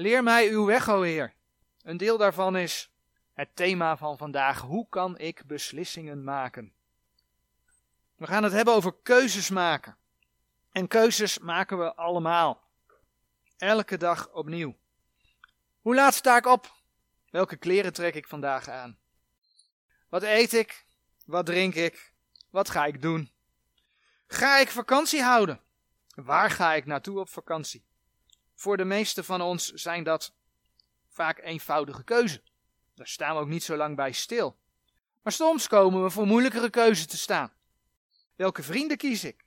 Leer mij uw weg, o Heer. Een deel daarvan is het thema van vandaag. Hoe kan ik beslissingen maken? We gaan het hebben over keuzes maken. En keuzes maken we allemaal. Elke dag opnieuw. Hoe laat sta ik op? Welke kleren trek ik vandaag aan? Wat eet ik? Wat drink ik? Wat ga ik doen? Ga ik vakantie houden? Waar ga ik naartoe op vakantie? Voor de meeste van ons zijn dat vaak eenvoudige keuzes. Daar staan we ook niet zo lang bij stil. Maar soms komen we voor moeilijkere keuzes te staan. Welke vrienden kies ik?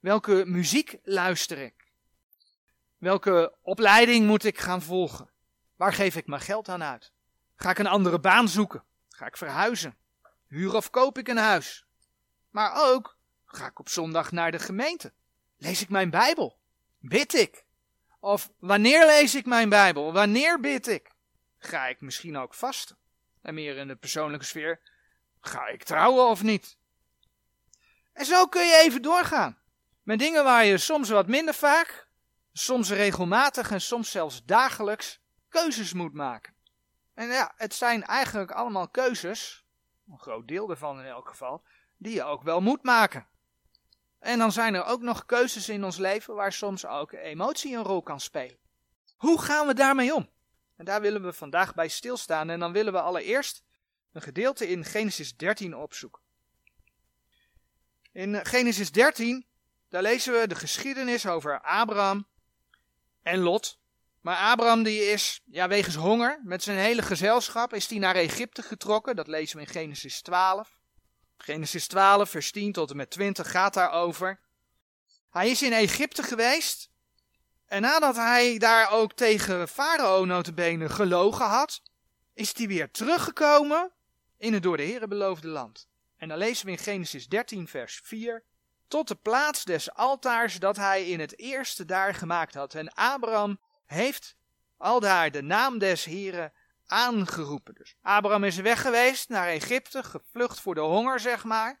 Welke muziek luister ik? Welke opleiding moet ik gaan volgen? Waar geef ik mijn geld aan uit? Ga ik een andere baan zoeken? Ga ik verhuizen? Huur of koop ik een huis? Maar ook, ga ik op zondag naar de gemeente? Lees ik mijn Bijbel? Bid ik? Of wanneer lees ik mijn Bijbel? Wanneer bid ik? Ga ik misschien ook vasten? En meer in de persoonlijke sfeer, ga ik trouwen of niet? En zo kun je even doorgaan. Met dingen waar je soms wat minder vaak, soms regelmatig en soms zelfs dagelijks keuzes moet maken. En ja, het zijn eigenlijk allemaal keuzes, een groot deel daarvan in elk geval, die je ook wel moet maken. En dan zijn er ook nog keuzes in ons leven waar soms ook emotie een rol kan spelen. Hoe gaan we daarmee om? En daar willen we vandaag bij stilstaan en dan willen we allereerst een gedeelte in Genesis 13 opzoeken. In Genesis 13, daar lezen we de geschiedenis over Abraham en Lot. Maar Abraham die is, ja, wegens honger, met zijn hele gezelschap, is hij naar Egypte getrokken. Dat lezen we in Genesis 12. Genesis 12, vers 10 tot en met 20 gaat daarover. Hij is in Egypte geweest. En nadat hij daar ook tegen Farao notabene gelogen had, is hij weer teruggekomen in het door de Heeren beloofde land. En dan lezen we in Genesis 13, vers 4. Tot de plaats des altaars dat hij in het eerste daar gemaakt had. En Abraham heeft aldaar de naam des Heren aangeroepen. Dus Abraham is weg geweest naar Egypte, gevlucht voor de honger, zeg maar.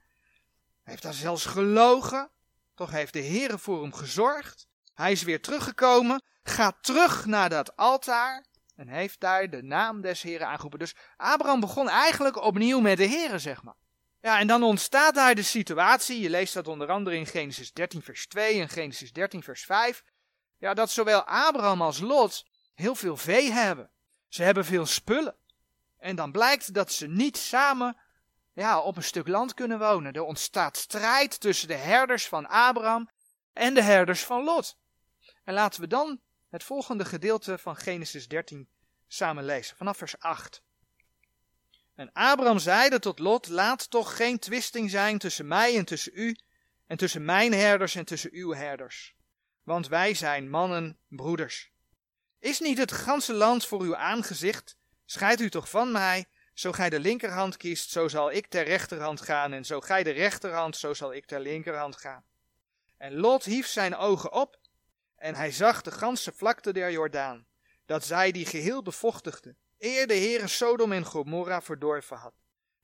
Hij heeft daar zelfs gelogen. Toch heeft de Heere voor hem gezorgd. Hij is weer teruggekomen, gaat terug naar dat altaar en heeft daar de naam des Heren aangeroepen. Dus Abraham begon eigenlijk opnieuw met de Heere, zeg maar. Ja, en dan ontstaat daar de situatie, je leest dat onder andere in Genesis 13 vers 2 en Genesis 13 vers 5, ja, dat zowel Abraham als Lot heel veel vee hebben. Ze hebben veel spullen. En dan blijkt dat ze niet samen ja, op een stuk land kunnen wonen. Er ontstaat strijd tussen de herders van Abraham en de herders van Lot. En laten we dan het volgende gedeelte van Genesis 13 samen lezen, vanaf vers 8. En Abraham zeide tot Lot, laat toch geen twisting zijn tussen mij en tussen u, en tussen mijn herders en tussen uw herders. Want wij zijn mannen, broeders. Is niet het ganse land voor uw aangezicht? Scheid u toch van mij? Zo gij de linkerhand kiest, zo zal ik ter rechterhand gaan, en zo gij de rechterhand, zo zal ik ter linkerhand gaan. En Lot hief zijn ogen op, en hij zag de ganse vlakte der Jordaan, dat zij die geheel bevochtigde, eer de Heere Sodom en Gomorra verdorven had.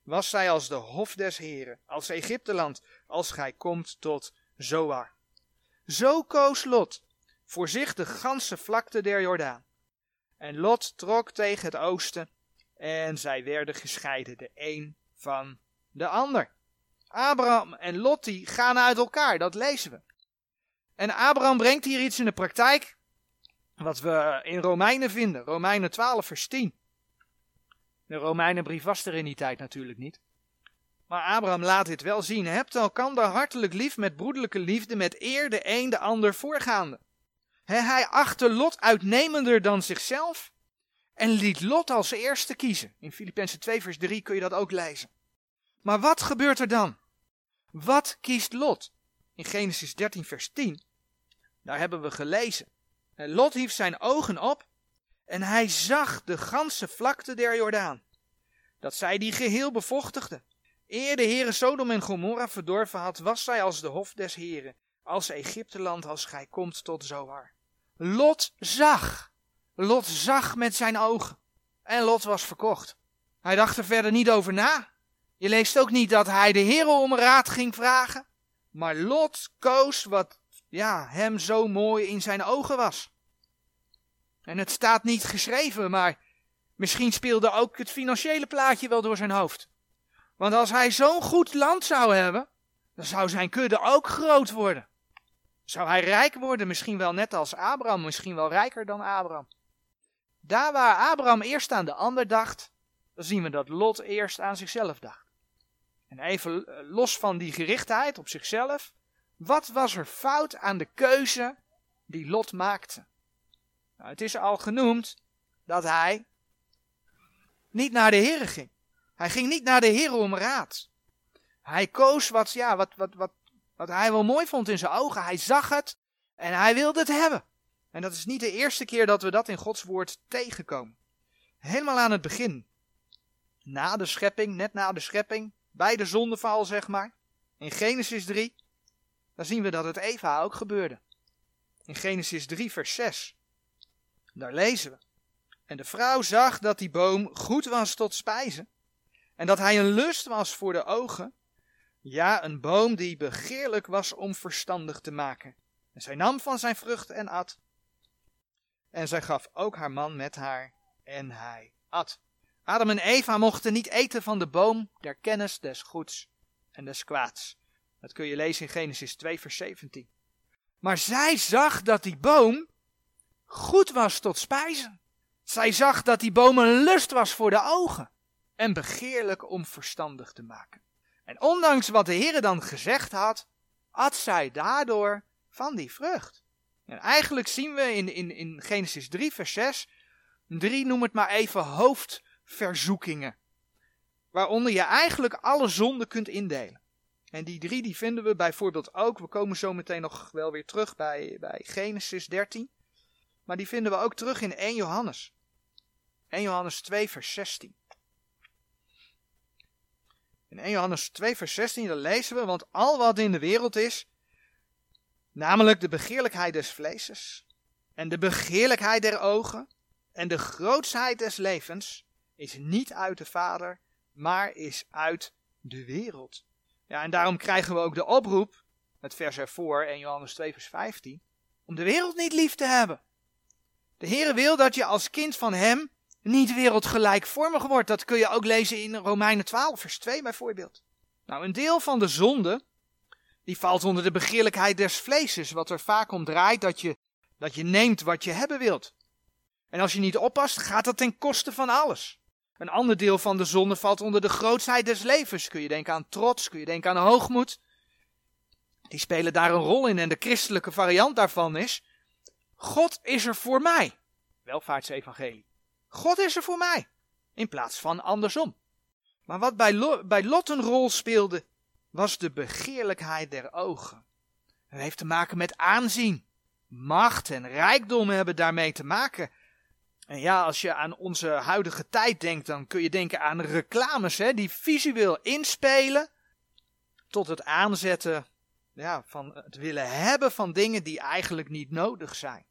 Was zij als de hof des Heren, als Egypteland, als gij komt tot Zoar. Zo koos Lot, voor zich de ganse vlakte der Jordaan. En Lot trok tegen het oosten, en zij werden gescheiden, de een van de ander. Abraham en Lot die gaan uit elkaar, dat lezen we. En Abraham brengt hier iets in de praktijk, wat we in Romeinen vinden, Romeinen 12 vers 10. De Romeinenbrief was er in die tijd natuurlijk niet. Maar Abraham laat dit wel zien. Hebt elkander hartelijk lief met broederlijke liefde, met eer de een de ander voorgaande. Hij achtte Lot uitnemender dan zichzelf en liet Lot als eerste kiezen. In Filippenzen 2 vers 3 kun je dat ook lezen. Maar wat gebeurt er dan? Wat kiest Lot? In Genesis 13 vers 10, daar hebben we gelezen. Lot hief zijn ogen op en hij zag de ganse vlakte der Jordaan. Dat zij die geheel bevochtigde. Eer de Heere Sodom en Gomorra verdorven had, was zij als de hof des Heren, als Egypteland als gij komt tot Zoar. Lot zag. Lot zag met zijn ogen. En Lot was verkocht. Hij dacht er verder niet over na. Je leest ook niet dat hij de Heere om raad ging vragen. Maar Lot koos wat ja, hem zo mooi in zijn ogen was. En het staat niet geschreven, maar misschien speelde ook het financiële plaatje wel door zijn hoofd. Want als hij zo'n goed land zou hebben, dan zou zijn kudde ook groot worden. Zou hij rijk worden, misschien wel net als Abraham, misschien wel rijker dan Abraham. Daar waar Abraham eerst aan de ander dacht, dan zien we dat Lot eerst aan zichzelf dacht. En even eh, los van die gerichtheid op zichzelf, wat was er fout aan de keuze die Lot maakte? Nou, het is al genoemd dat hij niet naar de Heer ging. Hij ging niet naar de Heer om raad. Hij koos wat, ja, wat, wat, wat, wat hij wel mooi vond in zijn ogen. Hij zag het en hij wilde het hebben. En dat is niet de eerste keer dat we dat in Gods woord tegenkomen. Helemaal aan het begin. Na de schepping, net na de schepping, bij de zondeval zeg maar. In Genesis 3, dan zien we dat het Eva ook gebeurde. In Genesis 3 vers 6. Daar lezen we. En de vrouw zag dat die boom goed was tot spijzen. En dat hij een lust was voor de ogen. Ja, een boom die begeerlijk was om verstandig te maken. En zij nam van zijn vrucht en at. En zij gaf ook haar man met haar en hij at. Adam en Eva mochten niet eten van de boom der kennis des goeds en des kwaads. Dat kun je lezen in Genesis 2, vers 17. Maar zij zag dat die boom goed was tot spijzen. Zij zag dat die boom een lust was voor de ogen en begeerlijk om verstandig te maken. En ondanks wat de Heer dan gezegd had, at zij daardoor van die vrucht. En eigenlijk zien we in, in, in Genesis 3, vers 6, 3 noem het maar even hoofdverzoekingen. Waaronder je eigenlijk alle zonden kunt indelen. En die drie die vinden we bijvoorbeeld ook, we komen zo meteen nog wel weer terug bij, bij Genesis 13. Maar die vinden we ook terug in 1 Johannes. 1 Johannes 2 vers 16. In 1 Johannes 2 vers 16 dan lezen we, want al wat in de wereld is, namelijk de begeerlijkheid des vleeses en de begeerlijkheid der ogen en de grootsheid des levens, is niet uit de Vader, maar is uit de wereld. Ja, en daarom krijgen we ook de oproep, het vers ervoor, 1 Johannes 2 vers 15, om de wereld niet lief te hebben. De Heere wil dat je als kind van Hem niet wereldgelijkvormig wordt. Dat kun je ook lezen in Romeinen 12 vers 2 bijvoorbeeld. Nou, een deel van de zonde, die valt onder de begeerlijkheid des vleeses, wat er vaak om draait dat je, dat je neemt wat je hebben wilt. En als je niet oppast, gaat dat ten koste van alles. Een ander deel van de zonde valt onder de grootsheid des levens. Kun je denken aan trots, kun je denken aan hoogmoed. Die spelen daar een rol in en de christelijke variant daarvan is, God is er voor mij. Welvaartsevangelie. God is er voor mij. In plaats van andersom. Maar wat bij, bij Lot een rol speelde, was de begeerlijkheid der ogen. Het heeft te maken met aanzien. Macht en rijkdom hebben daarmee te maken. En ja, als je aan onze huidige tijd denkt, dan kun je denken aan reclames hè, die visueel inspelen tot het aanzetten ja, van het willen hebben van dingen die eigenlijk niet nodig zijn.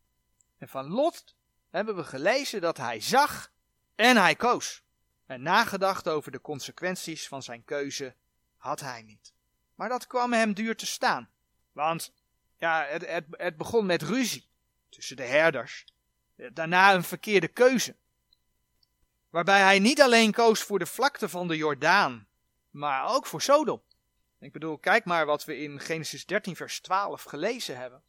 En van Lot hebben we gelezen dat hij zag en hij koos. En nagedacht over de consequenties van zijn keuze had hij niet. Maar dat kwam hem duur te staan. Want ja, het, het, het begon met ruzie tussen de herders. Daarna een verkeerde keuze. Waarbij hij niet alleen koos voor de vlakte van de Jordaan, maar ook voor Sodom. Ik bedoel, kijk maar wat we in Genesis 13, vers 12 gelezen hebben.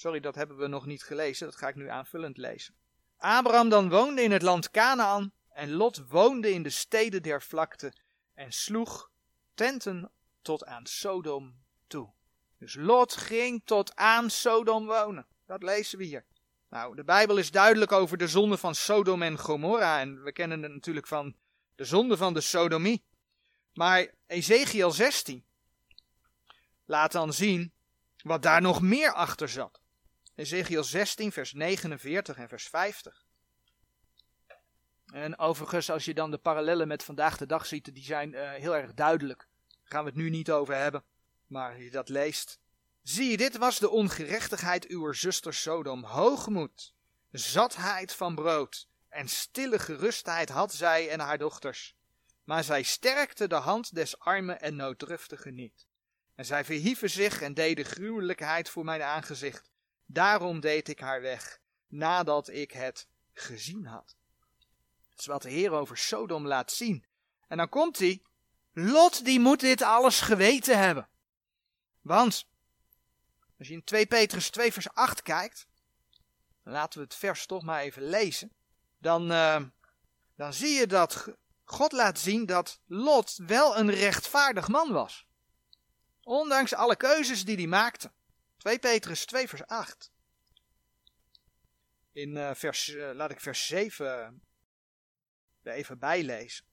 Sorry, dat hebben we nog niet gelezen, dat ga ik nu aanvullend lezen. Abraham dan woonde in het land Canaan en Lot woonde in de steden der vlakte en sloeg tenten tot aan Sodom toe. Dus Lot ging tot aan Sodom wonen. Dat lezen we hier. Nou, de Bijbel is duidelijk over de zonde van Sodom en Gomorra en we kennen het natuurlijk van de zonde van de sodomie. Maar Ezekiel 16 laat dan zien wat daar nog meer achter zat. Ezekiel 16, vers 49 en vers 50. En overigens, als je dan de parallellen met vandaag de dag ziet, die zijn uh, heel erg duidelijk. Daar gaan we het nu niet over hebben, maar als je dat leest. Zie, dit was de ongerechtigheid uw zuster Sodom. Hoogmoed, zatheid van brood en stille gerustheid had zij en haar dochters. Maar zij sterkte de hand des armen en nooddruftigen niet. En zij verhieven zich en deden gruwelijkheid voor mijn aangezicht. Daarom deed ik haar weg. nadat ik het gezien had. Dat is wat de Heer over Sodom laat zien. En dan komt hij. Lot die moet dit alles geweten hebben. Want, als je in 2 Petrus 2 vers 8 kijkt, laten we het vers toch maar even lezen. Dan, uh, dan zie je dat God laat zien dat Lot wel een rechtvaardig man was. Ondanks alle keuzes die hij maakte. 2 Petrus 2 vers 8. In uh, vers, uh, laat ik vers 7 er even bijlezen.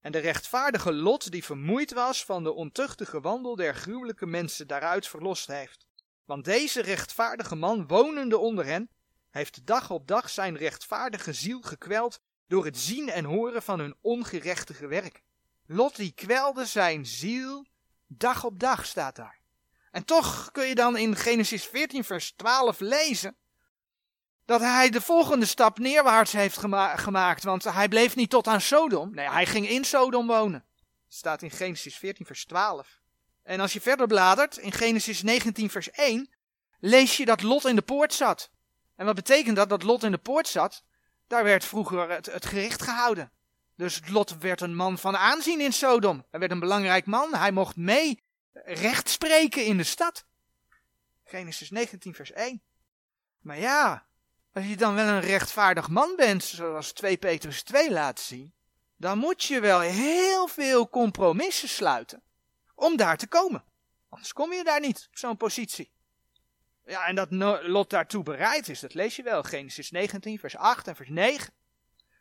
En de rechtvaardige Lot, die vermoeid was van de ontuchtige wandel der gruwelijke mensen, daaruit verlost heeft. Want deze rechtvaardige man, wonende onder hen, heeft dag op dag zijn rechtvaardige ziel gekweld door het zien en horen van hun ongerechtige werk. Lot die kwelde zijn ziel dag op dag, staat daar. En toch kun je dan in Genesis 14, vers 12 lezen dat hij de volgende stap neerwaarts heeft gemaakt, want hij bleef niet tot aan Sodom. Nee, hij ging in Sodom wonen. Dat staat in Genesis 14, vers 12. En als je verder bladert, in Genesis 19, vers 1, lees je dat Lot in de poort zat. En wat betekent dat, dat Lot in de poort zat? Daar werd vroeger het, het gericht gehouden. Dus Lot werd een man van aanzien in Sodom. Hij werd een belangrijk man. Hij mocht mee recht spreken in de stad. Genesis 19, vers 1. Maar ja, als je dan wel een rechtvaardig man bent, zoals 2 Petrus 2 laat zien, dan moet je wel heel veel compromissen sluiten om daar te komen. Anders kom je daar niet, op zo'n positie. Ja, en dat Lot daartoe bereid is, dat lees je wel. Genesis 19, vers 8 en vers 9.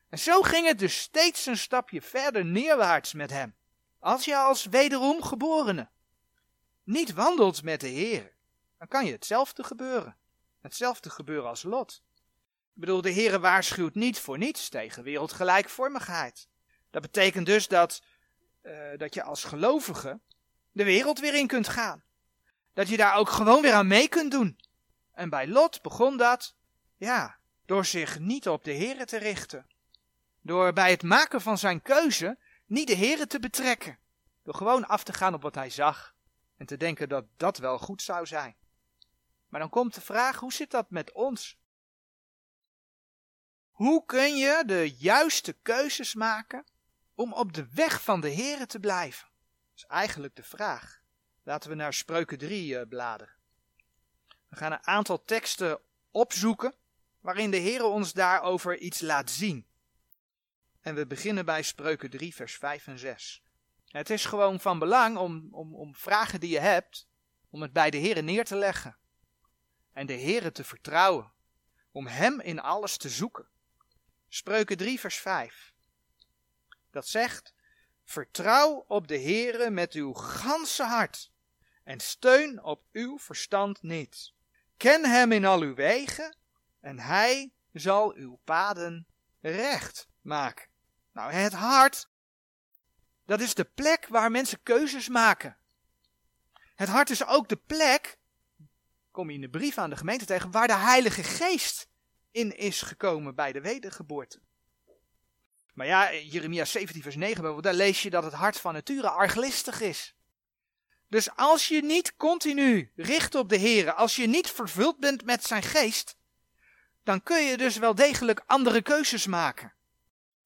En zo ging het dus steeds een stapje verder neerwaarts met hem. Als je als wederom geborene niet wandelt met de Heer, dan kan je hetzelfde gebeuren. Hetzelfde gebeuren als Lot. Ik bedoel, de Heer waarschuwt niet voor niets tegen wereldgelijkvormigheid. Dat betekent dus dat, uh, dat je als gelovige de wereld weer in kunt gaan. Dat je daar ook gewoon weer aan mee kunt doen. En bij Lot begon dat, ja, door zich niet op de Heer te richten. Door bij het maken van zijn keuze niet de Heer te betrekken. Door gewoon af te gaan op wat hij zag. En te denken dat dat wel goed zou zijn. Maar dan komt de vraag, hoe zit dat met ons? Hoe kun je de juiste keuzes maken om op de weg van de Heer te blijven? Dat is eigenlijk de vraag. Laten we naar Spreuken 3 uh, eh, bladeren. We gaan een aantal teksten opzoeken waarin de Heer ons daarover iets laat zien. En we beginnen bij Spreuken 3, vers 5 en 6. Het is gewoon van belang om, om, om vragen die je hebt, om het bij de Heer neer te leggen. En de Heer te vertrouwen. Om Hem in alles te zoeken. Spreuken 3, vers 5. Dat zegt: Vertrouw op de Heere met uw ganse hart en steun op uw verstand niet. Ken hem in al uw wegen en hij zal uw paden recht maken. Nou, het hart, dat is de plek waar mensen keuzes maken. Het hart is ook de plek, kom je in de brief aan de gemeente tegen, waar de Heilige Geest in is gekomen bij de wedergeboorte. Maar ja, Jeremia 17 vers 9 daar lees je dat het hart van nature arglistig is. Dus als je niet continu richt op de Heer, als je niet vervuld bent met zijn geest, dan kun je dus wel degelijk andere keuzes maken.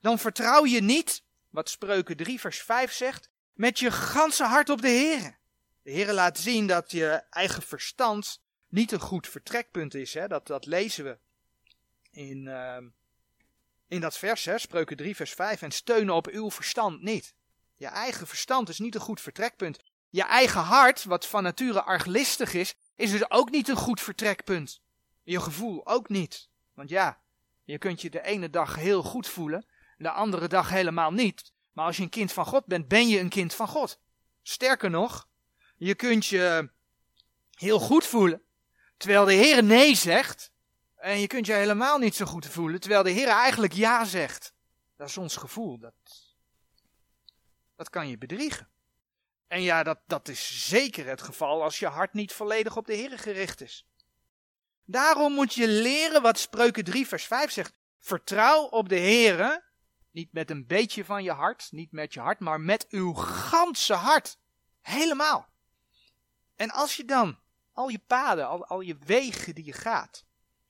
Dan vertrouw je niet, wat Spreuken 3 vers 5 zegt, met je ganse hart op de Heer. De Heer laat zien dat je eigen verstand niet een goed vertrekpunt is. Hè? Dat, dat lezen we in, uh, in dat vers, hè, Spreuken 3, vers 5. En steunen op uw verstand niet. Je eigen verstand is niet een goed vertrekpunt. Je eigen hart, wat van nature arglistig is, is dus ook niet een goed vertrekpunt. Je gevoel ook niet. Want ja, je kunt je de ene dag heel goed voelen, de andere dag helemaal niet. Maar als je een kind van God bent, ben je een kind van God. Sterker nog, je kunt je heel goed voelen, terwijl de Heer nee zegt, en je kunt je helemaal niet zo goed voelen, terwijl de Heer eigenlijk ja zegt. Dat is ons gevoel. Dat, dat kan je bedriegen. En ja, dat, dat is zeker het geval als je hart niet volledig op de Heer gericht is. Daarom moet je leren wat Spreuken 3 vers 5 zegt. Vertrouw op de Heer, niet met een beetje van je hart, niet met je hart, maar met uw ganse hart. Helemaal. En als je dan al je paden, al, al je wegen die je gaat,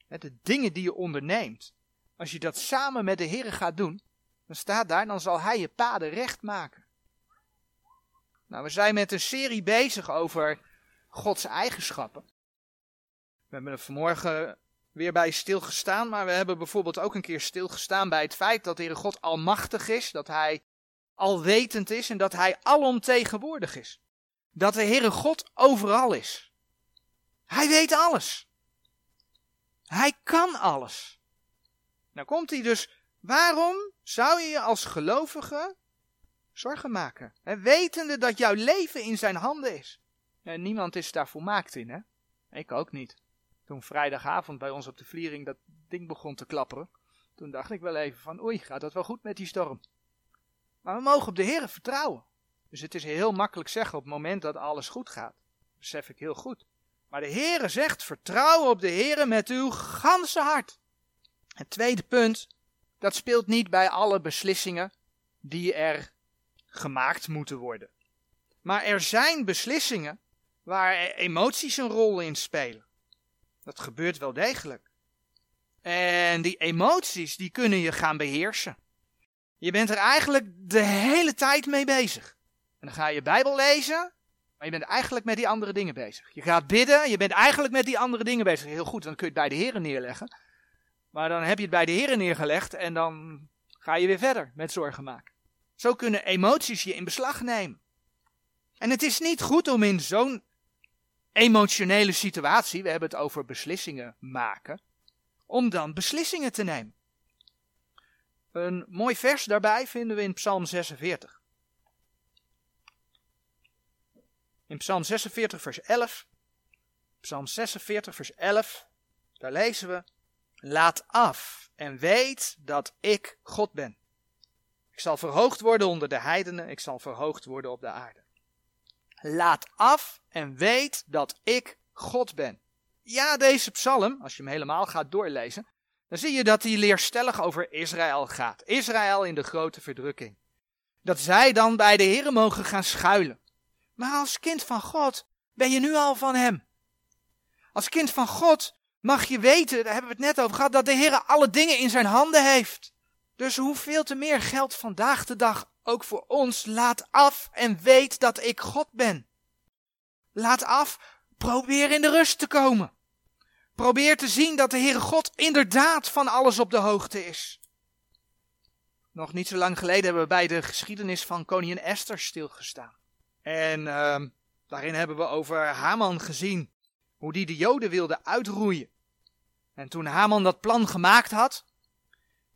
de dingen die je onderneemt, als je dat samen met de Heer gaat doen, dan staat daar, dan zal Hij je paden recht maken. Nou, we zijn met een serie bezig over Gods eigenschappen. We hebben er vanmorgen weer bij stilgestaan, maar we hebben bijvoorbeeld ook een keer stilgestaan bij het feit dat de Heere God almachtig is, dat Hij alwetend is en dat Hij alomtegenwoordig is. Dat de Heere God overal is. Hij weet alles. Hij kan alles. Nou komt hij dus, waarom zou je je als gelovige zorgen maken? Hè, wetende dat jouw leven in zijn handen is. En niemand is daar volmaakt in, hè? Ik ook niet. Toen vrijdagavond bij ons op de vliering dat ding begon te klapperen, toen dacht ik wel even van, oei, gaat dat wel goed met die storm? Maar we mogen op de Heer vertrouwen. Dus het is heel makkelijk zeggen op het moment dat alles goed gaat. Besef ik heel goed. Maar de Heere zegt, vertrouw op de Heere met uw ganse hart. Het tweede punt, dat speelt niet bij alle beslissingen die er gemaakt moeten worden. Maar er zijn beslissingen waar emoties een rol in spelen. Dat gebeurt wel degelijk. En die emoties, die kunnen je gaan beheersen. Je bent er eigenlijk de hele tijd mee bezig. En dan ga je Bijbel lezen maar je bent eigenlijk met die andere dingen bezig. Je gaat bidden, je bent eigenlijk met die andere dingen bezig. Heel goed, dan kun je het bij de Heeren neerleggen. Maar dan heb je het bij de Heeren neergelegd en dan ga je weer verder met zorgen maken. Zo kunnen emoties je in beslag nemen. En het is niet goed om in zo'n emotionele situatie, we hebben het over beslissingen maken, om dan beslissingen te nemen. Een mooi vers daarbij vinden we in Psalm 46. In Psalm 46, vers 11. Psalm 46, vers 11. Daar lezen we: Laat af en weet dat ik God ben. Ik zal verhoogd worden onder de heidenen, ik zal verhoogd worden op de aarde. Laat af en weet dat ik God ben. Ja, deze psalm, als je hem helemaal gaat doorlezen, dan zie je dat hij leerstellig over Israël gaat. Israël in de grote verdrukking. Dat zij dan bij de Heer mogen gaan schuilen. Maar als kind van God ben je nu al van Hem. Als kind van God mag je weten, daar hebben we het net over gehad, dat de Heer alle dingen in zijn handen heeft. Dus hoeveel te meer geldt vandaag de dag ook voor ons. Laat af en weet dat ik God ben. Laat af, probeer in de rust te komen. Probeer te zien dat de Heere God inderdaad van alles op de hoogte is. Nog niet zo lang geleden hebben we bij de geschiedenis van koningin Esther stilgestaan. En uh, daarin hebben we over Haman gezien hoe die de Joden wilde uitroeien. En toen Haman dat plan gemaakt had,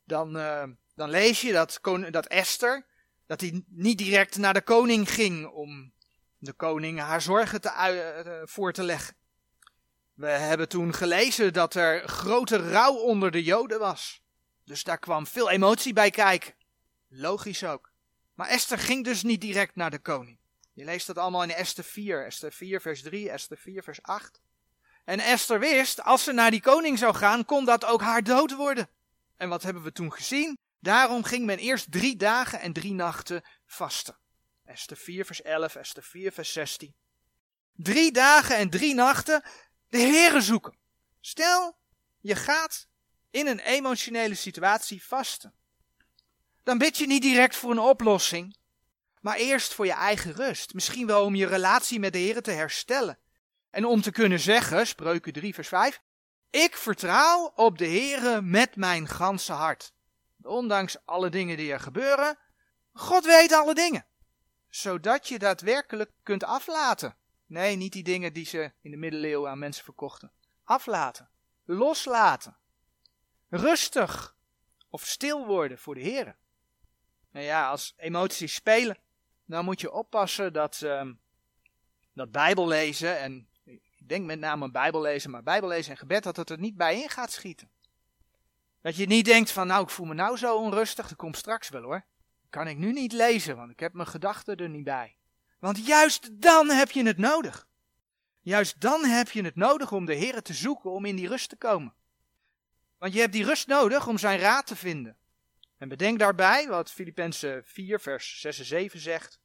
dan, uh, dan lees je dat, dat Esther, dat hij niet direct naar de koning ging om de koning haar zorgen te, uh, voor te leggen. We hebben toen gelezen dat er grote rouw onder de Joden was. Dus daar kwam veel emotie bij kijken. Logisch ook. Maar Esther ging dus niet direct naar de koning. Je leest dat allemaal in Esther 4, Esther 4 vers 3, Esther 4 vers 8. En Esther wist, als ze naar die koning zou gaan, kon dat ook haar dood worden. En wat hebben we toen gezien? Daarom ging men eerst drie dagen en drie nachten vasten. Esther 4 vers 11, Esther 4 vers 16. Drie dagen en drie nachten de Heere zoeken. Stel, je gaat in een emotionele situatie vasten. Dan bid je niet direct voor een oplossing, maar eerst voor je eigen rust. Misschien wel om je relatie met de Heer te herstellen. En om te kunnen zeggen, spreuken 3 vers 5, ik vertrouw op de Heere met mijn ganse hart. Ondanks alle dingen die er gebeuren, God weet alle dingen. Zodat je daadwerkelijk kunt aflaten. Nee, niet die dingen die ze in de middeleeuwen aan mensen verkochten. Aflaten. Loslaten. Rustig of stil worden voor de Heer. Nou ja, als emoties spelen, nou moet je oppassen dat, uh, dat Bijbellezen, en ik denk met name Bijbellezen, maar Bijbellezen en gebed, dat het er niet bij in gaat schieten. Dat je niet denkt van, nou, ik voel me nou zo onrustig, dat komt straks wel hoor. Kan ik nu niet lezen, want ik heb mijn gedachten er niet bij. Want juist dan heb je het nodig. Juist dan heb je het nodig om de Heer te zoeken, om in die rust te komen. Want je hebt die rust nodig om zijn raad te vinden. En bedenk daarbij wat Filippenzen 4, vers 6 en 7 zegt.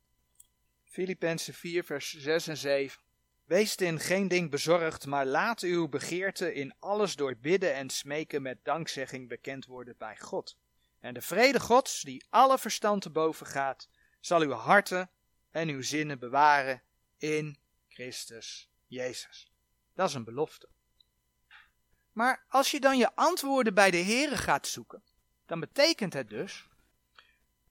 Filippenzen 4, vers 6 en 7. Wees in geen ding bezorgd, maar laat uw begeerte in alles door bidden en smeken met dankzegging bekend worden bij God. En de vrede Gods, die alle verstand te boven gaat, zal uw harten en uw zinnen bewaren in Christus Jezus. Dat is een belofte. Maar als je dan je antwoorden bij de Here gaat zoeken, dan betekent het dus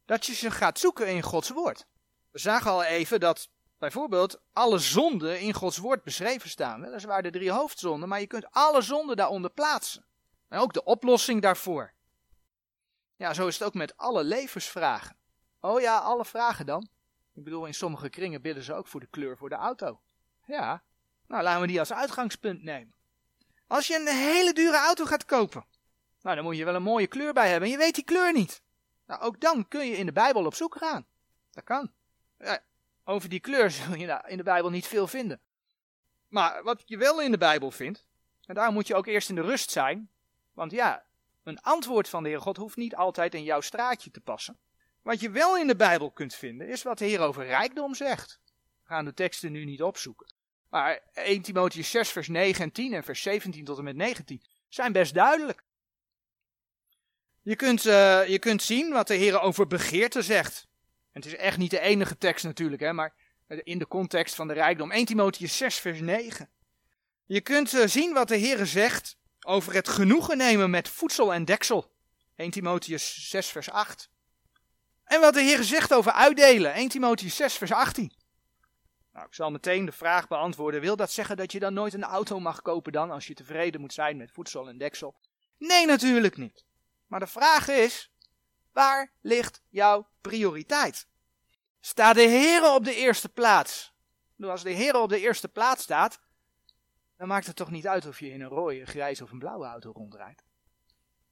dat je ze gaat zoeken in Gods woord. We zagen al even dat bijvoorbeeld alle zonden in Gods woord beschreven staan. Dat waren de drie hoofdzonden, maar je kunt alle zonden daaronder plaatsen. En ook de oplossing daarvoor. Ja, zo is het ook met alle levensvragen. Oh ja, alle vragen dan. Ik bedoel, in sommige kringen bidden ze ook voor de kleur voor de auto. Ja, nou laten we die als uitgangspunt nemen. Als je een hele dure auto gaat kopen, nou dan moet je wel een mooie kleur bij hebben en je weet die kleur niet. Nou, ook dan kun je in de Bijbel op zoek gaan. Dat kan. Ja, over die kleur zul je in de Bijbel niet veel vinden. Maar wat je wel in de Bijbel vindt, en daar moet je ook eerst in de rust zijn, want ja, een antwoord van de Heer God hoeft niet altijd in jouw straatje te passen. Wat je wel in de Bijbel kunt vinden, is wat de Heer over rijkdom zegt. We gaan de teksten nu niet opzoeken. Maar 1 Timotheus 6 vers 9 en 10 en vers 17 tot en met 19 zijn best duidelijk. Je kunt, uh, je kunt zien wat de Heer over begeerte zegt. Het is echt niet de enige tekst natuurlijk, hè, maar in de context van de rijkdom. 1 Timotheus 6 vers 9. Je kunt uh, zien wat de Heer zegt over het genoegen nemen met voedsel en deksel. 1 Timotheus 6 vers 8. En wat de Heer zegt over uitdelen. 1 Timotheus 6 vers 18. Nou, ik zal meteen de vraag beantwoorden. Wil dat zeggen dat je dan nooit een auto mag kopen dan, als je tevreden moet zijn met voedsel en deksel? Nee, natuurlijk niet. Maar de vraag is, waar ligt jouw prioriteit? Staat de Heer op de eerste plaats? Als de Heer op de eerste plaats staat, dan maakt het toch niet uit of je in een rode, grijze of een blauwe auto rondrijdt.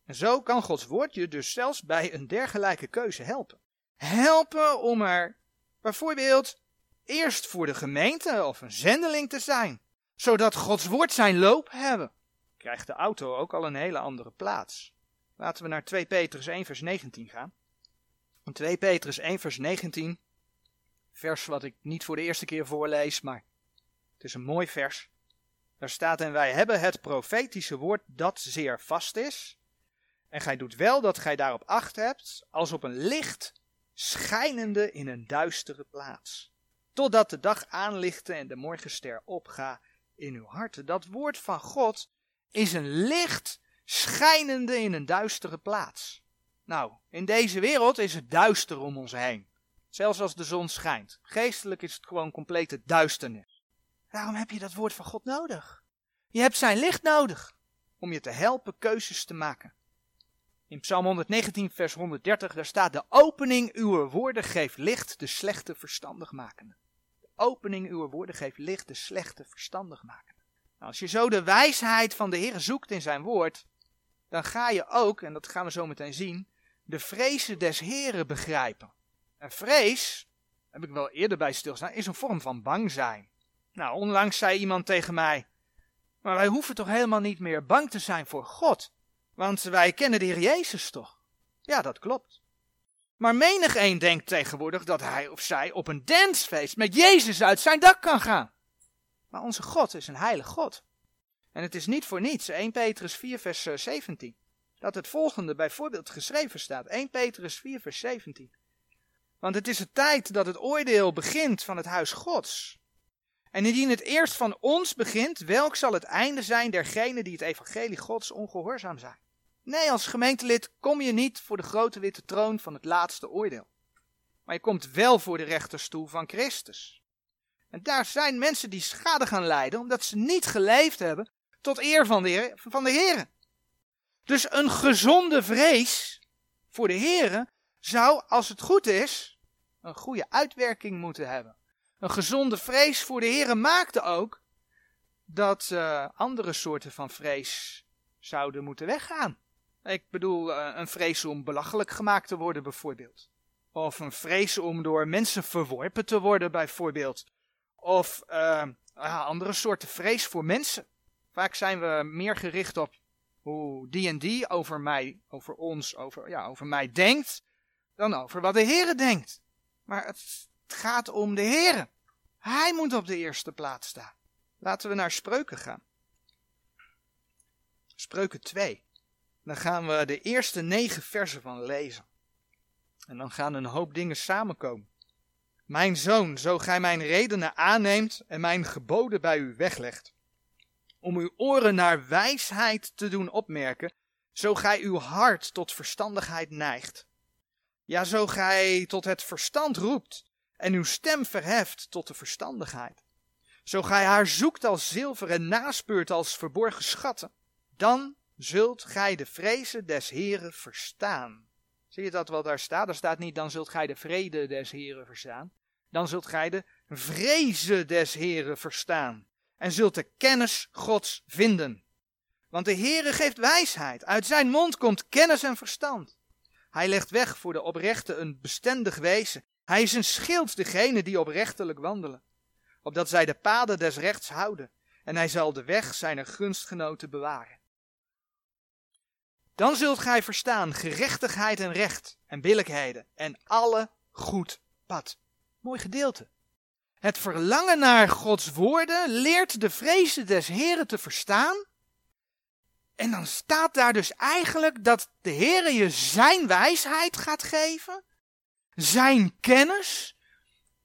En zo kan Gods woord je dus zelfs bij een dergelijke keuze helpen. Helpen om er bijvoorbeeld eerst voor de gemeente of een zendeling te zijn, zodat Gods woord zijn loop hebben. Krijgt de auto ook al een hele andere plaats. Laten we naar 2 Petrus 1 vers 19 gaan. 2 Petrus 1 vers 19, vers wat ik niet voor de eerste keer voorlees, maar het is een mooi vers. Daar staat en wij hebben het profetische woord dat zeer vast is. En gij doet wel dat gij daarop acht hebt, als op een licht schijnende in een duistere plaats. Totdat de dag aanlichte en de morgenster opga in uw harten. Dat woord van God is een licht schijnende in een duistere plaats. Nou, in deze wereld is het duister om ons heen. Zelfs als de zon schijnt. Geestelijk is het gewoon complete duisternis. Daarom heb je dat woord van God nodig. Je hebt zijn licht nodig om je te helpen keuzes te maken. In Psalm 119, vers 130, daar staat: De opening uw woorden geeft licht, de slechte verstandig maken. De opening uw woorden geeft licht, de slechte verstandig maken. Nou, als je zo de wijsheid van de Heer zoekt in zijn woord, dan ga je ook, en dat gaan we zo meteen zien, de vrezen des Heren begrijpen. En vrees, heb ik wel eerder bij stilstaan, is een vorm van bang zijn. Nou, onlangs zei iemand tegen mij, maar wij hoeven toch helemaal niet meer bang te zijn voor God, want wij kennen de Heer Jezus toch? Ja, dat klopt. Maar menig een denkt tegenwoordig dat hij of zij op een dansfeest met Jezus uit zijn dak kan gaan. Maar onze God is een heilig God. En het is niet voor niets, 1 Petrus 4 vers 17, eh, dat het volgende bijvoorbeeld geschreven staat. 1 Petrus 4 vers 17. Want het is de tijd dat het oordeel begint van het huis Gods. En indien het eerst van ons begint, welk zal het einde zijn dergenen die het evangelie Gods ongehoorzaam zijn? Nee, als gemeentelid kom je niet voor de grote witte troon van het laatste oordeel. Maar je komt wel voor de rechterstoel van Christus. En daar zijn mensen die schade gaan lijden omdat ze niet geleefd hebben tot eer van de, Heer, van de. Dus een gezonde vrees voor de Heer zou, als het goed is, een goede uitwerking moeten hebben. Een gezonde vrees voor de Heer maakte ook dat uh, andere soorten van vrees zouden moeten weggaan. Ik bedoel, uh, een vrees om belachelijk gemaakt te worden bijvoorbeeld. Of een vrees om door mensen verworpen te worden bijvoorbeeld. Of uh, andere soorten vrees voor mensen. Vaak zijn we meer gericht op hoe die en die over mij, over ons, over, ja, over mij denkt, dan over wat de Heere denkt. Maar het gaat om de Heere. Hij moet op de eerste plaats staan. Laten we naar Spreuken gaan. Spreuken 2. Dan gaan we de eerste negen versen van lezen. En dan gaan een hoop dingen samenkomen. Mijn zoon, zo gij mijn redenen aanneemt en mijn geboden bij u weglegt, om uw oren naar wijsheid te doen opmerken, zo gij uw hart tot verstandigheid neigt. Ja, zo gij tot het verstand roept en uw stem verheft tot de verstandigheid. Zo gij haar zoekt als zilver en naspeurt als verborgen schatten, dan zult gij de vrezen des Heren verstaan. Zie je dat wat daar staat? Er staat niet, dan zult gij de vrede des Heren verstaan. Dan zult gij de vrezen des Heren verstaan. En zult de kennis Gods vinden. Want de Heere geeft wijsheid. Uit zijn mond komt kennis en verstand. Hij legt weg voor de oprechte een bestendig wezen. Hij is een schild degene die oprechtelijk wandelen. Opdat zij de paden des rechts houden. En hij zal de weg zijner gunstgenoten bewaren. Dan zult gij verstaan gerechtigheid en recht en billijkheden en alle goed pad. Mooi gedeelte. Het verlangen naar Gods woorden leert de vrezen des Heren te verstaan. En dan staat daar dus eigenlijk dat de Heere je zijn wijsheid gaat geven, zijn kennis.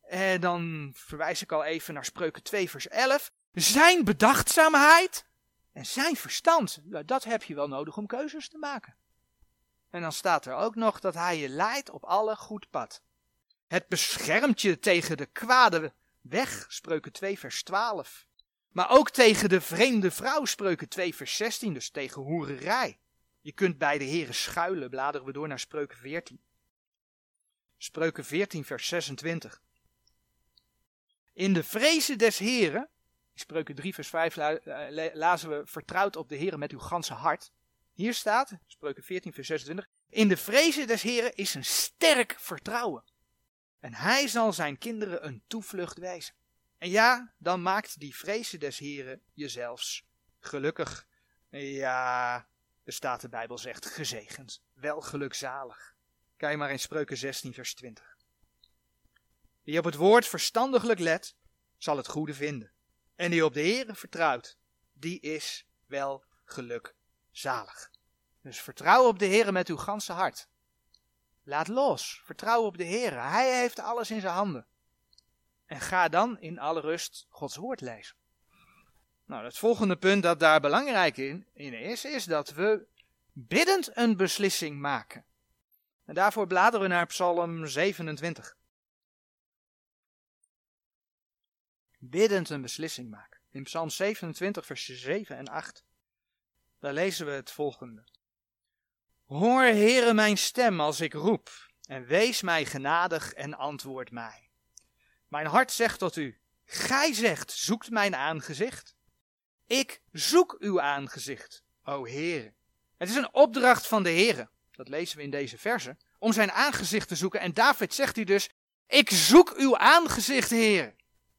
En dan verwijs ik al even naar Spreuken 2 vers 11. Zijn bedachtzaamheid en zijn verstand, dat heb je wel nodig om keuzes te maken. En dan staat er ook nog dat hij je leidt op alle goed pad. Het beschermt je tegen de kwade weg, spreuken 2 vers 12. Maar ook tegen de vreemde vrouw, spreuken 2 vers 16, dus tegen hoererij. Je kunt bij de heren schuilen, bladeren we door naar spreuken 14. Spreuken 14 vers 26. In de vrezen des heren Spreuken 3 vers 5 eh, lazen we vertrouwd op de Heer met uw ganse hart. Hier staat, Spreuken 14 vers 26, in de vrezen des Heren is een sterk vertrouwen. En hij zal zijn kinderen een toevlucht wijzen. En ja, dan maakt die vrezen des Heren jezelfs gelukkig. Ja, de staat de Bijbel zegt gezegend, wel gelukzalig. Kijk maar in Spreuken 16 vers 20. Wie op het woord verstandiglijk let, zal het goede vinden. En die op de Heere vertrouwt, die is wel gelukzalig. Dus vertrouw op de Heere met uw ganse hart. Laat los, vertrouw op de Heere. Hij heeft alles in zijn handen. En ga dan in alle rust Gods woord lezen. Nou, het volgende punt dat daar belangrijk in, in is, is dat we biddend een beslissing maken. En daarvoor bladeren we naar Psalm 27. biddend een beslissing maken. In Psalm 27, vers 7 en 8. Daar lezen we het volgende. Hoor, Heere, mijn stem als ik roep, en wees mij genadig en antwoord mij. Mijn hart zegt tot u, gij zegt, zoekt mijn aangezicht. Ik zoek uw aangezicht, o Heere. Het is een opdracht van de Heere, dat lezen we in deze verse, om zijn aangezicht te zoeken. En David zegt hier dus, ik zoek uw aangezicht, Heere.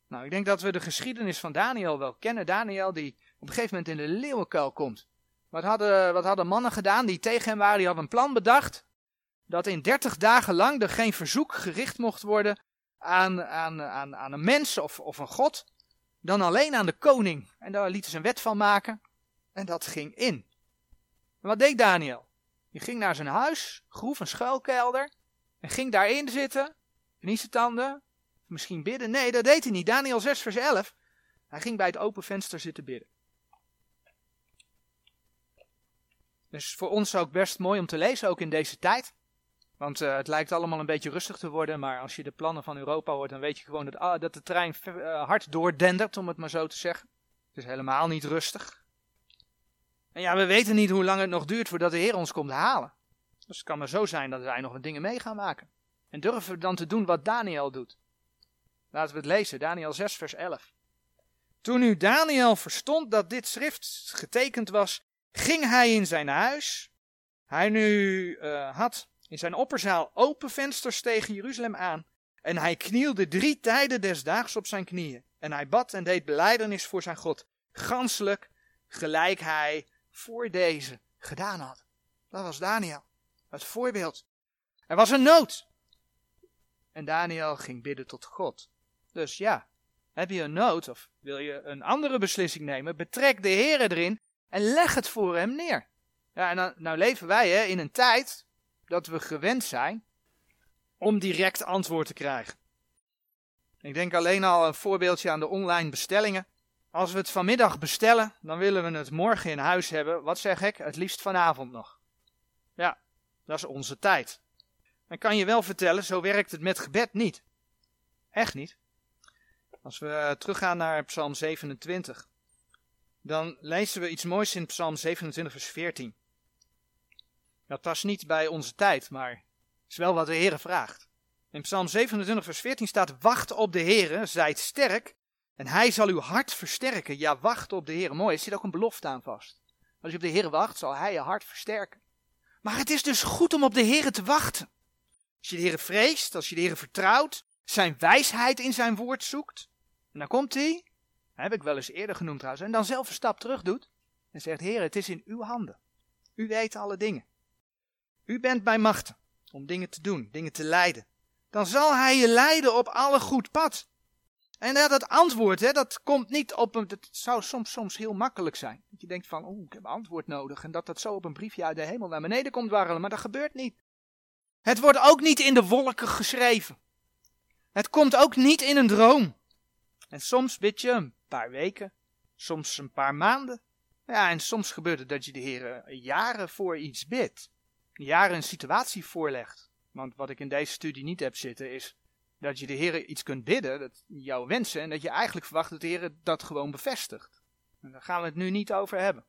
Nou, ik denk dat we de geschiedenis van Daniel wel kennen. Daniel die op een gegeven moment in de leeuwenkuil komt. Wat hadden, wat hadden mannen gedaan die tegen hem waren? Die hadden een plan bedacht. Dat in dertig dagen lang er geen verzoek gericht mocht worden aan, aan, aan, aan een mens of, of een god. Dan alleen aan de koning. En daar lieten ze een wet van maken. En dat ging in. En wat deed Daniel? Die ging naar zijn huis, groef een schuilkelder. En ging daarin zitten. tanden misschien bidden. Nee, dat deed hij niet. Daniel 6, vers 11. Hij ging bij het open venster zitten bidden. Dus voor ons ook best mooi om te lezen, ook in deze tijd. Want uh, het lijkt allemaal een beetje rustig te worden, maar als je de plannen van Europa hoort, dan weet je gewoon dat, ah, dat de trein uh, hard doordendert, om het maar zo te zeggen. Het is helemaal niet rustig. En ja, we weten niet hoe lang het nog duurt voordat de Heer ons komt halen. Dus het kan maar zo zijn dat wij nog wat dingen mee gaan maken. En durven we dan te doen wat Daniel doet. Laten we het lezen, Daniel 6, vers 11. Toen nu Daniel verstond dat dit schrift getekend was, ging hij in zijn huis. Hij nu uh, had in zijn opperzaal open vensters tegen Jeruzalem aan. En hij knielde drie tijden des daags op zijn knieën. En hij bad en deed beleidenis voor zijn God. Ganselijk gelijk hij voor deze gedaan had. Dat was Daniel. Het voorbeeld. Er was een nood. En Daniel ging bidden tot God. Dus ja, Heb je een nood of wil je een andere beslissing nemen? Betrek de Heer erin en leg het voor hem neer. Ja, en dan, nou leven wij hè, in een tijd dat we gewend zijn om direct antwoord te krijgen. Ik denk alleen al een voorbeeldje aan de online bestellingen. Als we het vanmiddag bestellen, dan willen we het morgen in huis hebben. Wat zeg ik? Het liefst vanavond nog. Ja, dat is onze tijd. Dan kan je wel vertellen, zo werkt het met gebed niet. Echt niet. Als we teruggaan naar Psalm 27, dan lezen we iets moois in Psalm 27, vers 14. Dat past niet bij onze tijd, maar is wel wat de Heer vraagt. In Psalm 27, vers 14 staat: Wacht op de Heer, zijt sterk, en hij zal uw hart versterken. Ja, wacht op de Heer. Mooi, er zit ook een belofte aan vast. Als je op de Heer wacht, zal hij je hart versterken. Maar het is dus goed om op de Heer te wachten. Als je de Heer vreest, als je de Heer vertrouwt, zijn wijsheid in zijn woord zoekt. En dan komt hij, heb ik wel eens eerder genoemd trouwens, en dan zelf een stap terug doet. En zegt, Heer, het is in uw handen. U weet alle dingen. U bent bij machten om dingen te doen, dingen te leiden. Dan zal hij je leiden op alle goed pad. En dat, dat antwoord, hè, dat komt niet op een. Het zou soms, soms heel makkelijk zijn. Dat je denkt van, oeh, ik heb antwoord nodig. En dat dat zo op een briefje uit de hemel naar beneden komt warrelen. Maar dat gebeurt niet. Het wordt ook niet in de wolken geschreven. Het komt ook niet in een droom. En soms bid je een paar weken, soms een paar maanden. Ja, en soms gebeurt het dat je de Heer jaren voor iets bidt. Jaren een situatie voorlegt. Want wat ik in deze studie niet heb zitten is dat je de Heer iets kunt bidden, dat jouw wensen, en dat je eigenlijk verwacht dat de Heer dat gewoon bevestigt. En daar gaan we het nu niet over hebben.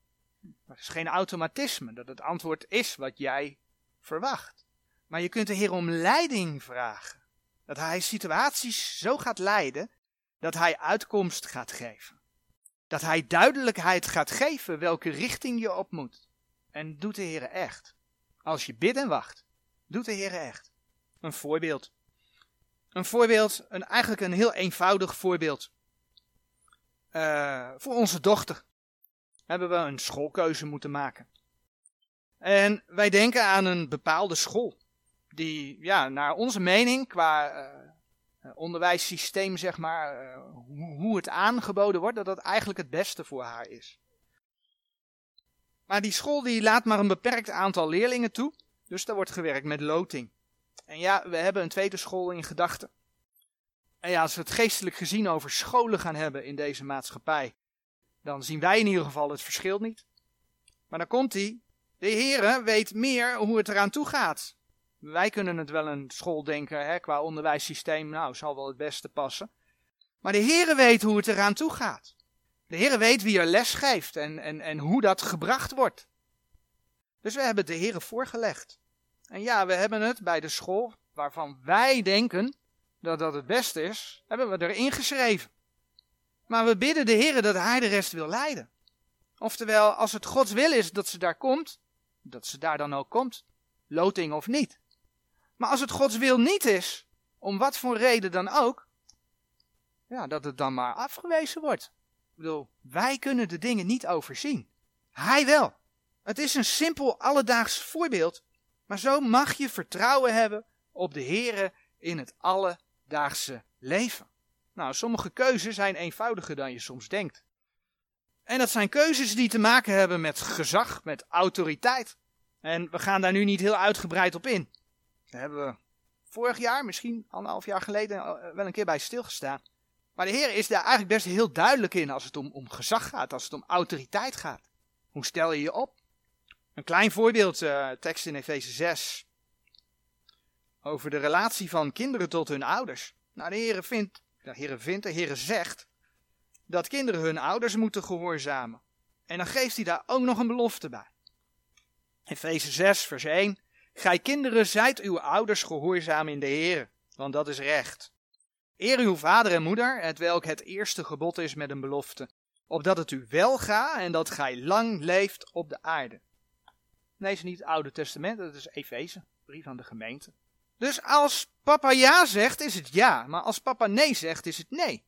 Het is geen automatisme dat het antwoord is wat jij verwacht. Maar je kunt de Heer om leiding vragen. Dat Hij situaties zo gaat leiden dat Hij uitkomst gaat geven. Dat Hij duidelijkheid gaat geven welke richting je op moet. En doet de Heer echt. Als je bidt en wacht, doet de Heer echt. Een voorbeeld. Een voorbeeld, een, eigenlijk een heel eenvoudig voorbeeld. Uh, voor onze dochter hebben we een schoolkeuze moeten maken. En wij denken aan een bepaalde school. Die, ja, naar onze mening, qua uh, onderwijssysteem, zeg maar, uh, hoe, hoe het aangeboden wordt, dat dat eigenlijk het beste voor haar is. Maar die school die laat maar een beperkt aantal leerlingen toe. Dus daar wordt gewerkt met loting. En ja, we hebben een tweede school in gedachten. En ja, als we het geestelijk gezien over scholen gaan hebben in deze maatschappij, dan zien wij in ieder geval het verschil niet. Maar dan komt hij. De Heere weet meer hoe het eraan toe gaat. Wij kunnen het wel een school denken, hè, qua onderwijssysteem, nou, zal wel het beste passen. Maar de Heere weet hoe het eraan toe gaat. De Heere weet wie er les geeft en, en, en hoe dat gebracht wordt. Dus we hebben het de Heere voorgelegd. En ja, we hebben het bij de school waarvan wij denken dat dat het beste is, hebben we erin geschreven. Maar we bidden de Heer dat Hij de rest wil leiden. Oftewel, als het Gods wil is dat ze daar komt, dat ze daar dan ook komt, loting of niet. Maar als het Gods wil niet is, om wat voor reden dan ook, ja, dat het dan maar afgewezen wordt. Ik bedoel, wij kunnen de dingen niet overzien. Hij wel. Het is een simpel alledaags voorbeeld maar zo mag je vertrouwen hebben op de Here in het alledaagse leven. Nou, sommige keuzes zijn eenvoudiger dan je soms denkt. En dat zijn keuzes die te maken hebben met gezag, met autoriteit. En we gaan daar nu niet heel uitgebreid op in. Daar hebben we vorig jaar, misschien anderhalf jaar geleden, eh, wel een keer bij stilgestaan. Maar de Heer is daar eigenlijk best heel duidelijk in als het om, om gezag gaat, als het om autoriteit gaat. Hoe stel je je op? Een klein voorbeeld, uh, tekst in Efeze 6. Over de relatie van kinderen tot hun ouders. Nou, de Heer vindt, de Heer vindt, de Heer zegt dat kinderen hun ouders moeten gehoorzamen. En dan geeft hij daar ook nog een belofte bij. Efeze 6, vers 1. Gij kinderen, zijt uw ouders gehoorzaam in de Heer, want dat is recht. Eer uw vader en moeder, het welk het eerste gebod is met een belofte, opdat het u wel gaat en dat gij lang leeft op de aarde. Nee, is niet het Oude Testament, dat is Efeze, brief aan de gemeente. Dus als papa ja zegt, is het ja. Maar als papa nee zegt, is het nee.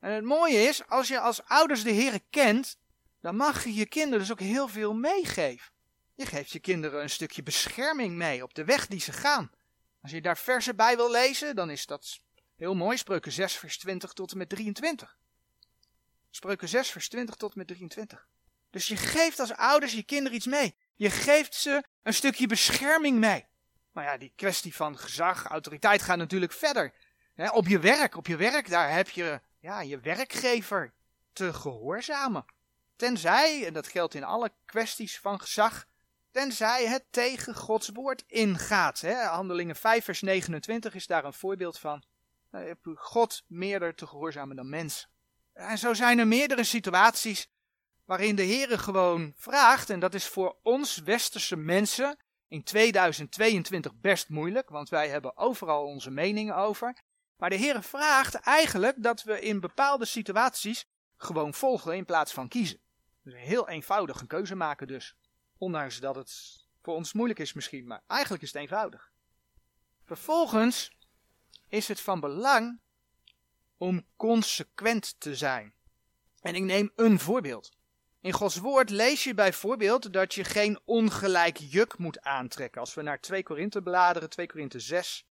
En het mooie is, als je als ouders de Heer kent, dan mag je je kinderen dus ook heel veel meegeven. Je geeft je kinderen een stukje bescherming mee op de weg die ze gaan. Als je daar versen bij wil lezen, dan is dat Heel mooi, spreuken 6 vers 20 tot en met 23. Spreuken 6 vers 20 tot en met 23. Dus je geeft als ouders je kinderen iets mee. Je geeft ze een stukje bescherming mee. Maar ja, die kwestie van gezag, autoriteit gaat natuurlijk verder. op je werk, op je werk, daar heb je ja, je werkgever te gehoorzamen. Tenzij, en dat geldt in alle kwesties van gezag, tenzij het tegen Gods woord ingaat. Hè. Handelingen 5 vers 29 is daar een voorbeeld van. Nou, God meerder te gehoorzamen dan mensen. En zo zijn er meerdere situaties waarin de Heer gewoon vraagt, en dat is voor ons westerse mensen in 2022 best moeilijk, want wij hebben overal onze meningen over. Maar de Heer vraagt eigenlijk dat we in bepaalde situaties gewoon volgen in plaats van kiezen. Dus heel eenvoudig een keuze maken dus. Ondanks dat het voor ons moeilijk is misschien, maar eigenlijk is het eenvoudig. Vervolgens is het van belang om consequent te zijn. En ik neem een voorbeeld. In Gods woord lees je bijvoorbeeld dat je geen ongelijk juk moet aantrekken. Als we naar 2 Korinthe bladeren, 2 Korinthe 6.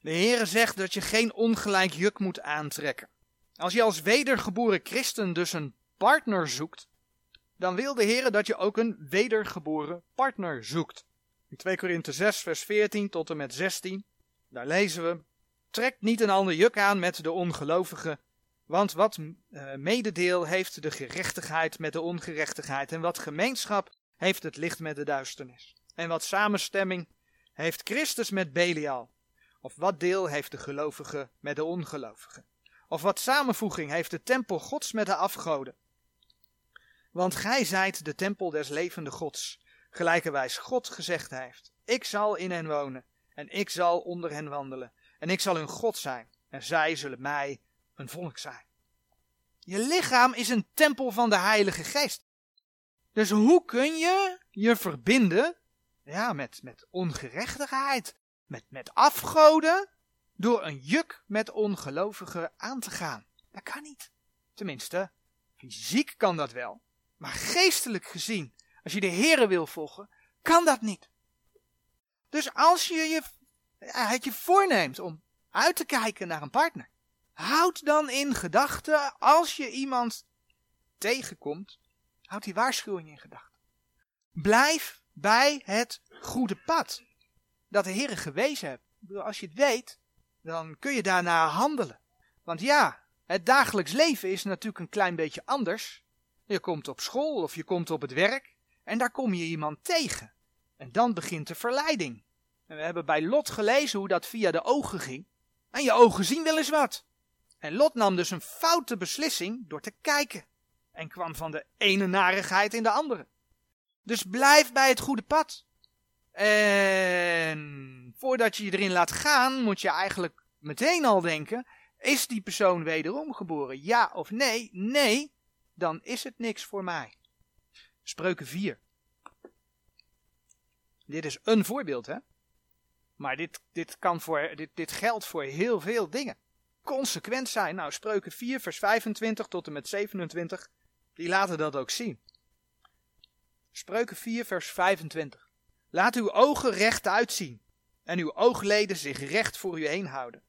De Heere zegt dat je geen ongelijk juk moet aantrekken. Als je als wedergeboren christen dus een partner zoekt, dan wil de Heer dat je ook een wedergeboren partner zoekt. In 2 Korinthe 6 vers 14 tot en met 16, daar lezen we, Trek niet een ander juk aan met de ongelovigen, want wat uh, mededeel heeft de gerechtigheid met de ongerechtigheid en wat gemeenschap heeft het licht met de duisternis. En wat samenstemming heeft Christus met Belial, of wat deel heeft de gelovige met de ongelovige. Of wat samenvoeging heeft de tempel Gods met de afgoden? Want gij zijt de tempel des levende Gods, gelijkerwijs God gezegd heeft: Ik zal in hen wonen, en ik zal onder hen wandelen, en ik zal hun God zijn, en zij zullen mij een volk zijn. Je lichaam is een tempel van de Heilige Geest. Dus hoe kun je je verbinden ja, met, met ongerechtigheid, met, met afgoden, door een juk met ongelovigen aan te gaan. Dat kan niet. Tenminste, fysiek kan dat wel. Maar geestelijk gezien, als je de Here wil volgen, kan dat niet. Dus als je je, het je voorneemt om uit te kijken naar een partner, houd dan in gedachten, als je iemand tegenkomt, houd die waarschuwing in gedachten. Blijf bij het goede pad dat de Heer gewezen hebt. Als je het weet, dan kun je daarna handelen. Want ja, het dagelijks leven is natuurlijk een klein beetje anders. Je komt op school of je komt op het werk en daar kom je iemand tegen. En dan begint de verleiding. En we hebben bij Lot gelezen hoe dat via de ogen ging. En je ogen zien wel eens wat. En Lot nam dus een foute beslissing door te kijken. En kwam van de ene narigheid in de andere. Dus blijf bij het goede pad. En voordat je je erin laat gaan, moet je eigenlijk meteen al denken: is die persoon wederom geboren? Ja of nee? Nee, dan is het niks voor mij. Spreuken 4. Dit is een voorbeeld, hè? Maar dit, dit, kan voor, dit, dit geldt voor heel veel dingen. Consequent zijn. Nou, spreuken 4, vers 25 tot en met 27, die laten dat ook zien. Spreuken 4, vers 25. Laat uw ogen recht uitzien en uw oogleden zich recht voor u heen houden.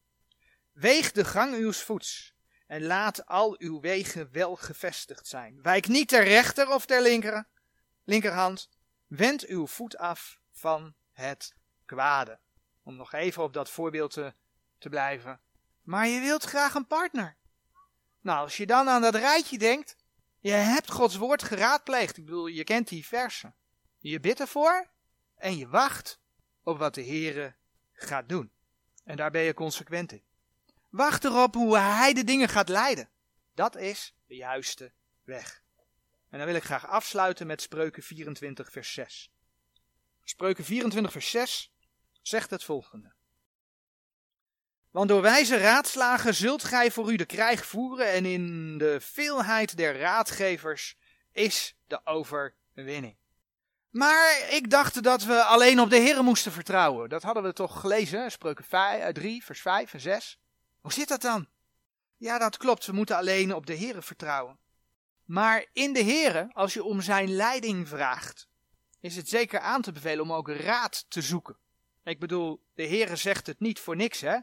Weeg de gang uws voets en laat al uw wegen wel gevestigd zijn. Wijk niet ter rechter of ter linker, linkerhand. Wend uw voet af van het kwade. Om nog even op dat voorbeeld te, te blijven. Maar je wilt graag een partner. Nou, als je dan aan dat rijtje denkt, je hebt Gods woord geraadpleegd. Ik bedoel, je kent die versen. Je bidt ervoor en je wacht op wat de Heere gaat doen. En daar ben je consequent in. Wacht erop hoe hij de dingen gaat leiden. Dat is de juiste weg. En dan wil ik graag afsluiten met Spreuken 24 vers 6. Spreuken 24 vers 6 zegt het volgende. Want door wijze raadslagen zult gij voor u de krijg voeren en in de veelheid der raadgevers is de overwinning. Maar ik dacht dat we alleen op de Heer moesten vertrouwen. Dat hadden we toch gelezen, spreuken 3, eh, vers 5 en 6. Hoe zit dat dan? Ja, dat klopt, we moeten alleen op de Heer vertrouwen. Maar in de Heer, als je om zijn leiding vraagt, is het zeker aan te bevelen om ook raad te zoeken. Ik bedoel, de Heere zegt het niet voor niks, hè?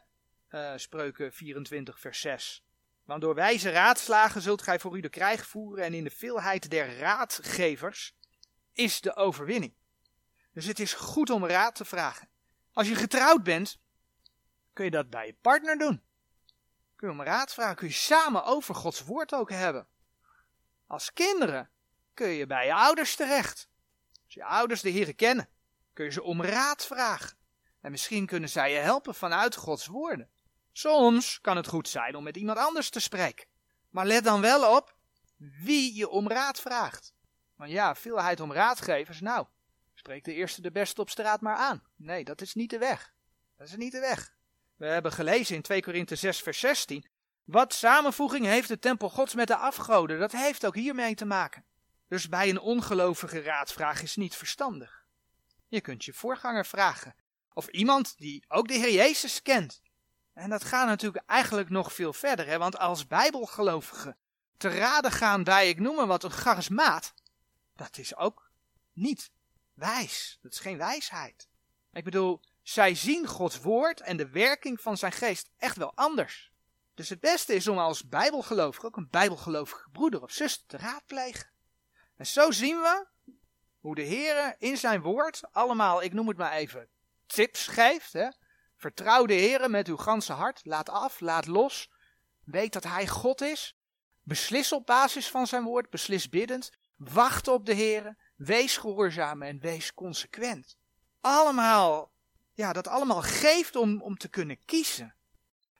Uh, Spreuken 24, vers 6. Want door wijze raadslagen zult gij voor u de krijg voeren en in de veelheid der raadgevers is de overwinning. Dus het is goed om raad te vragen. Als je getrouwd bent, kun je dat bij je partner doen. Kun je om raad vragen, kun je samen over Gods woord ook hebben. Als kinderen kun je bij je ouders terecht. Als je ouders de Heer kennen, kun je ze om raad vragen. En misschien kunnen zij je helpen vanuit Gods woorden. Soms kan het goed zijn om met iemand anders te spreken. Maar let dan wel op wie je om raad vraagt. Want ja, veelheid om raadgevers, nou, spreek de eerste de beste op straat maar aan. Nee, dat is niet de weg. Dat is niet de weg. We hebben gelezen in 2 Korinthe 6 vers 16. Wat samenvoeging heeft de tempel gods met de afgoden? Dat heeft ook hiermee te maken. Dus bij een ongelovige raadvraag is niet verstandig. Je kunt je voorganger vragen. Of iemand die ook de Heer Jezus kent. En dat gaat natuurlijk eigenlijk nog veel verder. Hè? Want als bijbelgelovige te raden gaan bij, ik noem maar wat, een charismaat. Dat is ook niet wijs. Dat is geen wijsheid. Ik bedoel, zij zien Gods woord en de werking van zijn geest echt wel anders. Dus het beste is om als bijbelgelovige, ook een bijbelgelovige broeder of zuster te raadplegen. En zo zien we hoe de Heer in zijn woord allemaal, ik noem het maar even, tips geeft. Hè? Vertrouw de Heer met uw ganse hart. Laat af, laat los. Weet dat Hij God is. Beslis op basis van zijn woord, beslis biddend. Wacht op de Heer. Wees gehoorzaam en wees consequent. Allemaal, ja, dat allemaal geeft om, om te kunnen kiezen.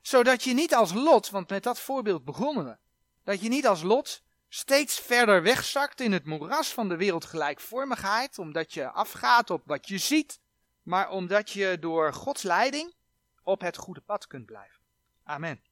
Zodat je niet als Lot, want met dat voorbeeld begonnen we. Dat je niet als Lot steeds verder wegzakt in het moeras van de wereldgelijkvormigheid, omdat je afgaat op wat je ziet, maar omdat je door Gods leiding op het goede pad kunt blijven. Amen.